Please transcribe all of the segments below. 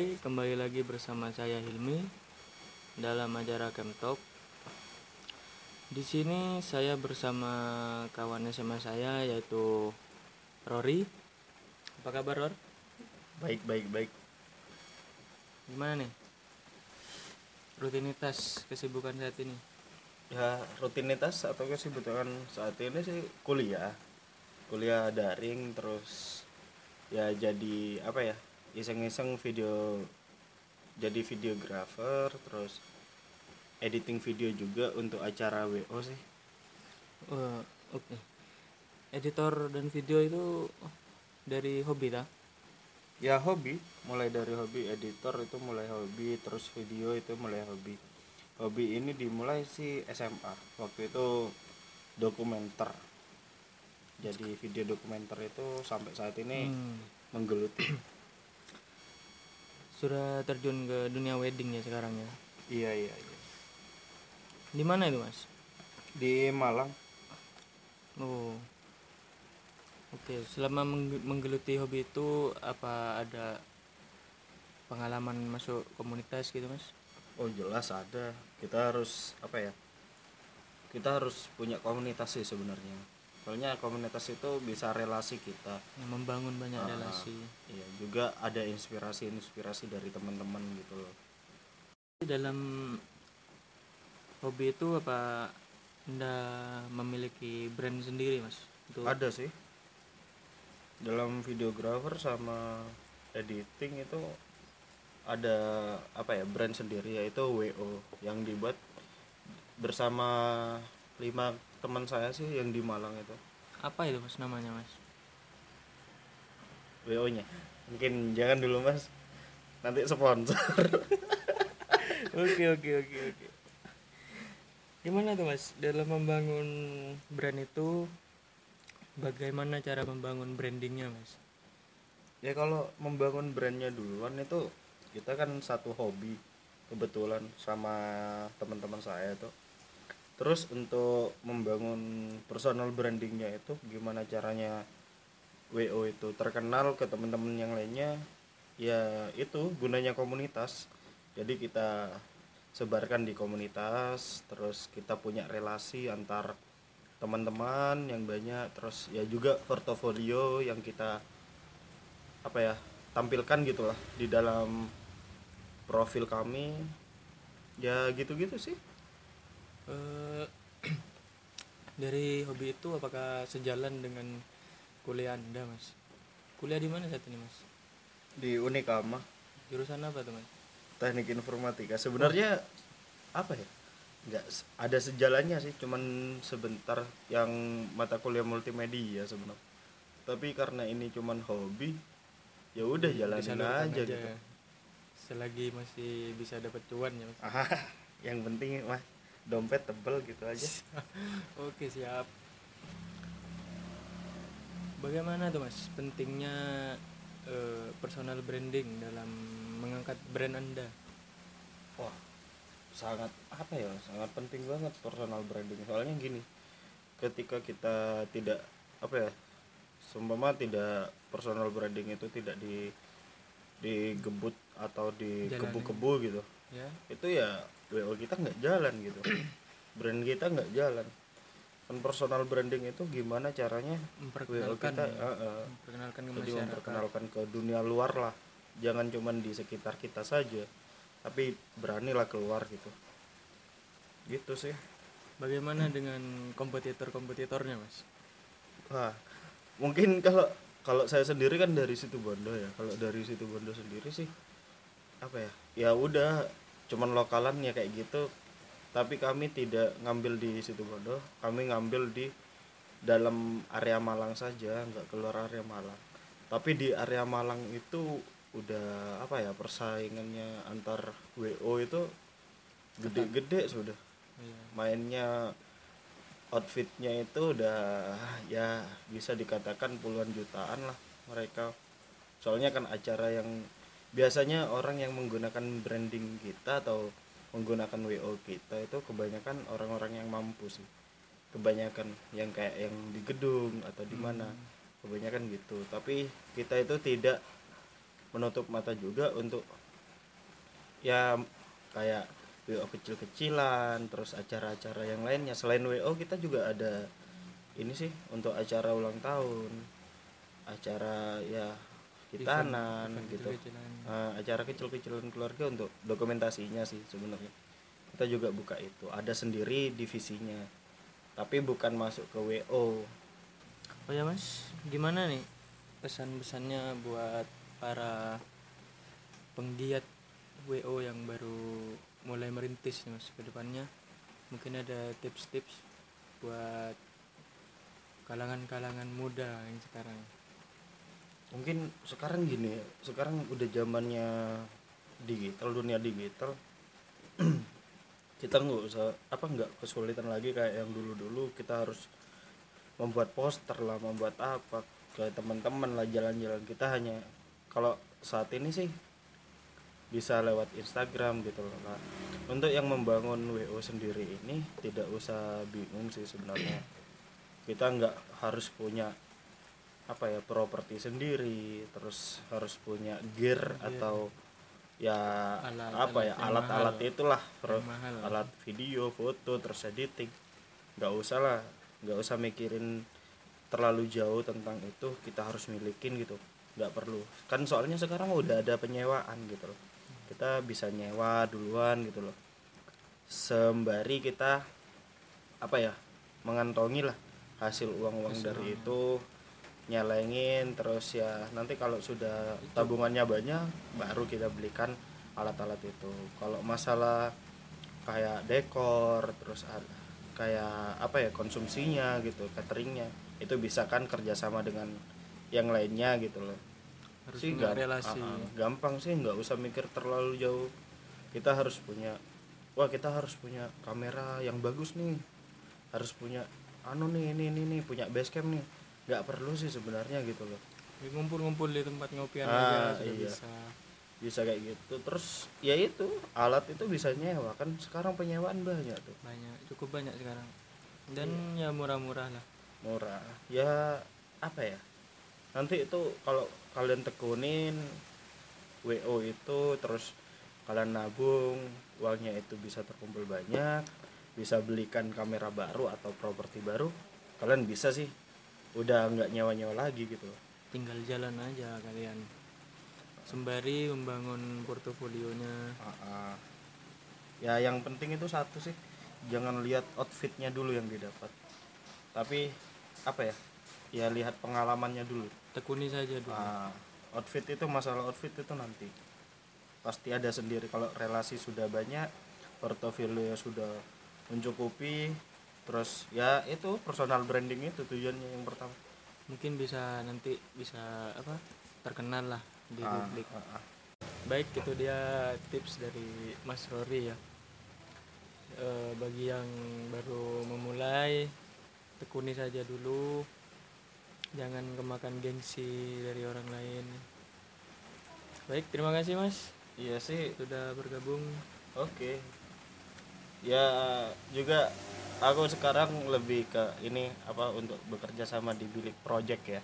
Hai, kembali lagi bersama saya Hilmi dalam acara Talk. Di sini saya bersama kawan SMA saya yaitu Rory. Apa kabar Ror? Baik, baik, baik. Gimana nih? Rutinitas kesibukan saat ini? Ya, rutinitas atau kesibukan saat ini sih kuliah. Kuliah daring terus ya jadi apa ya? Iseng-iseng video jadi videografer terus editing video juga untuk acara WO sih. Oh, oke. Editor dan video itu dari hobi tak? Ya hobi, mulai dari hobi editor itu mulai hobi, terus video itu mulai hobi. Hobi ini dimulai sih SMA. Waktu itu dokumenter. Jadi video dokumenter itu sampai saat ini Hmm. menggeluti. Sudah terjun ke dunia wedding ya sekarang ya. iya iya iya. Di mana itu, Mas? Di Malang. Oh. Oke, selama mengge- menggeluti hobi itu apa ada pengalaman masuk komunitas gitu, Mas? Oh jelas ada. Kita harus apa ya? Kita harus punya komunitas sih sebenarnya. Soalnya komunitas itu bisa relasi kita. Yang membangun banyak Ah. relasi. Iya, juga ada inspirasi-inspirasi dari teman-teman gitu loh. Dalam hobi itu apa Anda memiliki brand sendiri, Mas? Untuk Ada sih. Dalam videographer sama editing itu ada apa ya brand sendiri yaitu WO yang dibuat bersama lima teman saya sih yang di Malang itu apa itu, Mas namanya, Mas? WO nya mungkin jangan dulu mas nanti sponsor oke, oke, oke, oke. Gimana tuh, Mas? Dalam membangun brand itu bagaimana cara membangun brandingnya, Mas? ya kalau membangun brandnya duluan itu kita kan satu hobi kebetulan sama teman-teman saya tuh terus untuk membangun personal brandingnya itu gimana caranya WO itu terkenal ke teman-teman yang lainnya ya itu gunanya komunitas. Jadi kita sebarkan di komunitas terus kita punya relasi antar teman-teman yang banyak terus ya juga portofolio yang kita apa ya tampilkan gitulah di dalam profil kami. Ya gitu-gitu sih Eh, dari hobi itu apakah sejalan dengan kuliah Anda, Mas? Kuliah di mana saat ini, Mas? di Unikama Jurusan apa tuh, Mas? teknik informatika sebenarnya apa ya nggak ada sejalannya sih cuman sebentar yang mata kuliah multimedia sebenarnya tapi karena ini cuman hobi ya udah jalanin Disalurkan aja, gitu Selagi masih bisa dapat cuan ya, Mas. yang penting mah dompet tebel gitu aja Oke, siap. Bagaimana tuh, Mas? Pentingnya eh, personal branding dalam mengangkat brand Anda? wah sangat apa ya sangat penting banget personal branding soalnya gini ketika kita tidak apa ya seumpama tidak personal branding itu tidak di digebut atau dikebu-kebu gitu Ya. itu ya WO kita nggak jalan gitu. Brand kita nggak jalan. Kan personal branding itu gimana caranya WO Memperkenalkan kita ya. eh, eh, memperkenalkan ke jadi memperkenalkan ke dunia luar lah. Jangan cuman di sekitar kita saja tapi beranilah keluar gitu. Gitu sih. Bagaimana dengan kompetitor-kompetitornya, Mas? wah mungkin kalau kalau saya sendiri kan dari situ Bondo ya. Kalau dari situ Bondo sendiri sih apa ya? Ya udah cuman lokalan ya kayak gitu. Tapi kami tidak ngambil di situ Bondo kami ngambil di dalam area Malang saja nggak keluar area Malang. Tapi di area Malang itu udah apa ya persaingannya antar WO itu gede-gede sudah. Iya. mainnya outfitnya itu udah ya bisa dikatakan puluhan jutaan lah mereka. Soalnya kan acara yang biasanya orang yang menggunakan branding kita atau menggunakan WO kita itu kebanyakan orang-orang yang mampu sih. Kebanyakan yang kayak yang di gedung atau di mana kebanyakan gitu. Tapi kita itu tidak menutup mata juga untuk ya kayak WO kecil-kecilan terus acara-acara yang lainnya. Selain WO kita juga ada ini sih untuk acara ulang tahun acara ya hitanan Event- event gitu kecil-kecilan. Eh, acara kecil-kecilan keluarga untuk dokumentasinya sih sebenarnya kita juga buka itu ada sendiri divisinya tapi bukan masuk ke WO Oh ya mas, gimana nih pesan-pesannya buat para penggiat WO yang baru mulai merintis nih mas ke depannya? Mungkin ada tips-tips buat kalangan-kalangan muda yang sekarang. Mungkin sekarang gini sekarang udah zamannya digital dunia digital. Kita nggak usah apa nggak kesulitan lagi kayak yang dulu dulu kita harus membuat poster lah membuat apa ke teman-teman lah jalan-jalan kita. Hanya kalau saat ini sih bisa lewat Instagram gitu loh Kak. untuk yang membangun WO sendiri ini tidak usah bingung sih sebenarnya. Kita nggak harus punya apa ya properti sendiri terus harus punya gear Gear. atau ya Alat- apa alat ya alat-alat itulah pro- mahal. alat video foto terus editing. Nggak usah lah nggak usah mikirin terlalu jauh tentang itu kita harus milikin gitu. Nggak perlu. Kan soalnya sekarang udah ada penyewaan gitu loh. Kita bisa nyewa duluan gitu loh. Sembari kita apa ya mengantongi lah hasil uang-uang dari itu nyelengin terus ya nanti kalau sudah tabungannya banyak baru kita belikan alat-alat itu. Kalau masalah kayak dekor terus ada kayak apa ya konsumsinya gitu cateringnya itu bisa kan kerjasama dengan yang lainnya gitu loh. Harus sih punya relasi. ah, gampang sih nggak usah mikir terlalu jauh. Kita harus punya wah kita harus punya kamera yang bagus nih. Harus punya anu nih ini ini nih punya basecamp nih nggak perlu sih sebenarnya gitu loh Ya, Ngumpul-ngumpul di tempat ngopian Ah, aja sudah iya. bisa. bisa kayak gitu terus ya itu alat itu bisa nyewa kan sekarang penyewaan banyak tuh Banyak, cukup banyak sekarang. Dan Iya. ya murah-murah lah. murah ya apa ya nanti itu kalau kalian tekunin WO itu terus kalian nabung uangnya itu bisa terkumpul banyak bisa belikan kamera baru atau properti baru kalian bisa sih udah nggak nyewa-nyewa lagi gitu Tinggal jalan aja kalian. Sembari membangun portofolionya. Ah, ah. ya yang penting itu satu sih jangan lihat outfitnya dulu yang didapat tapi apa ya ya lihat pengalamannya dulu Tekuni saja dulu. Ah, outfit itu masalah outfit itu nanti pasti ada sendiri kalau relasi sudah banyak portofolio sudah mencukupi terus ya itu personal branding itu tujuannya yang pertama Mungkin bisa nanti bisa apa? Terkenal lah di Ah, publik. ah, ah. Baik, itu dia tips dari Mas Rory ya. Eh, bagi yang baru memulai, tekuni saja dulu. Jangan kemakan gengsi dari orang lain. Baik, terima kasih Mas iya sih sudah bergabung. oke ya juga aku sekarang lebih ke ini apa untuk bekerja sama di bilik project ya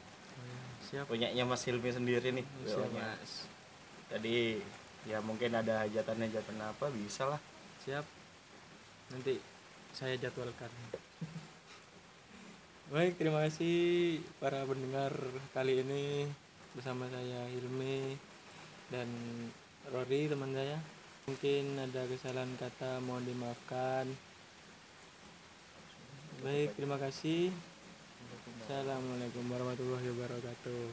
Siap, punyanya Mas Hilmi sendiri nih siap. Mas. jadi ya mungkin ada hajatan-hajatan apa bisa lah Siap. Nanti saya jadwalkan. Baik, terima kasih para pendengar kali ini bersama saya Hilmi dan Rory teman saya. Mungkin ada kesalahan kata mohon dimaafkan. Baik, terima kasih. Assalamualaikum warahmatullahi wabarakatuh.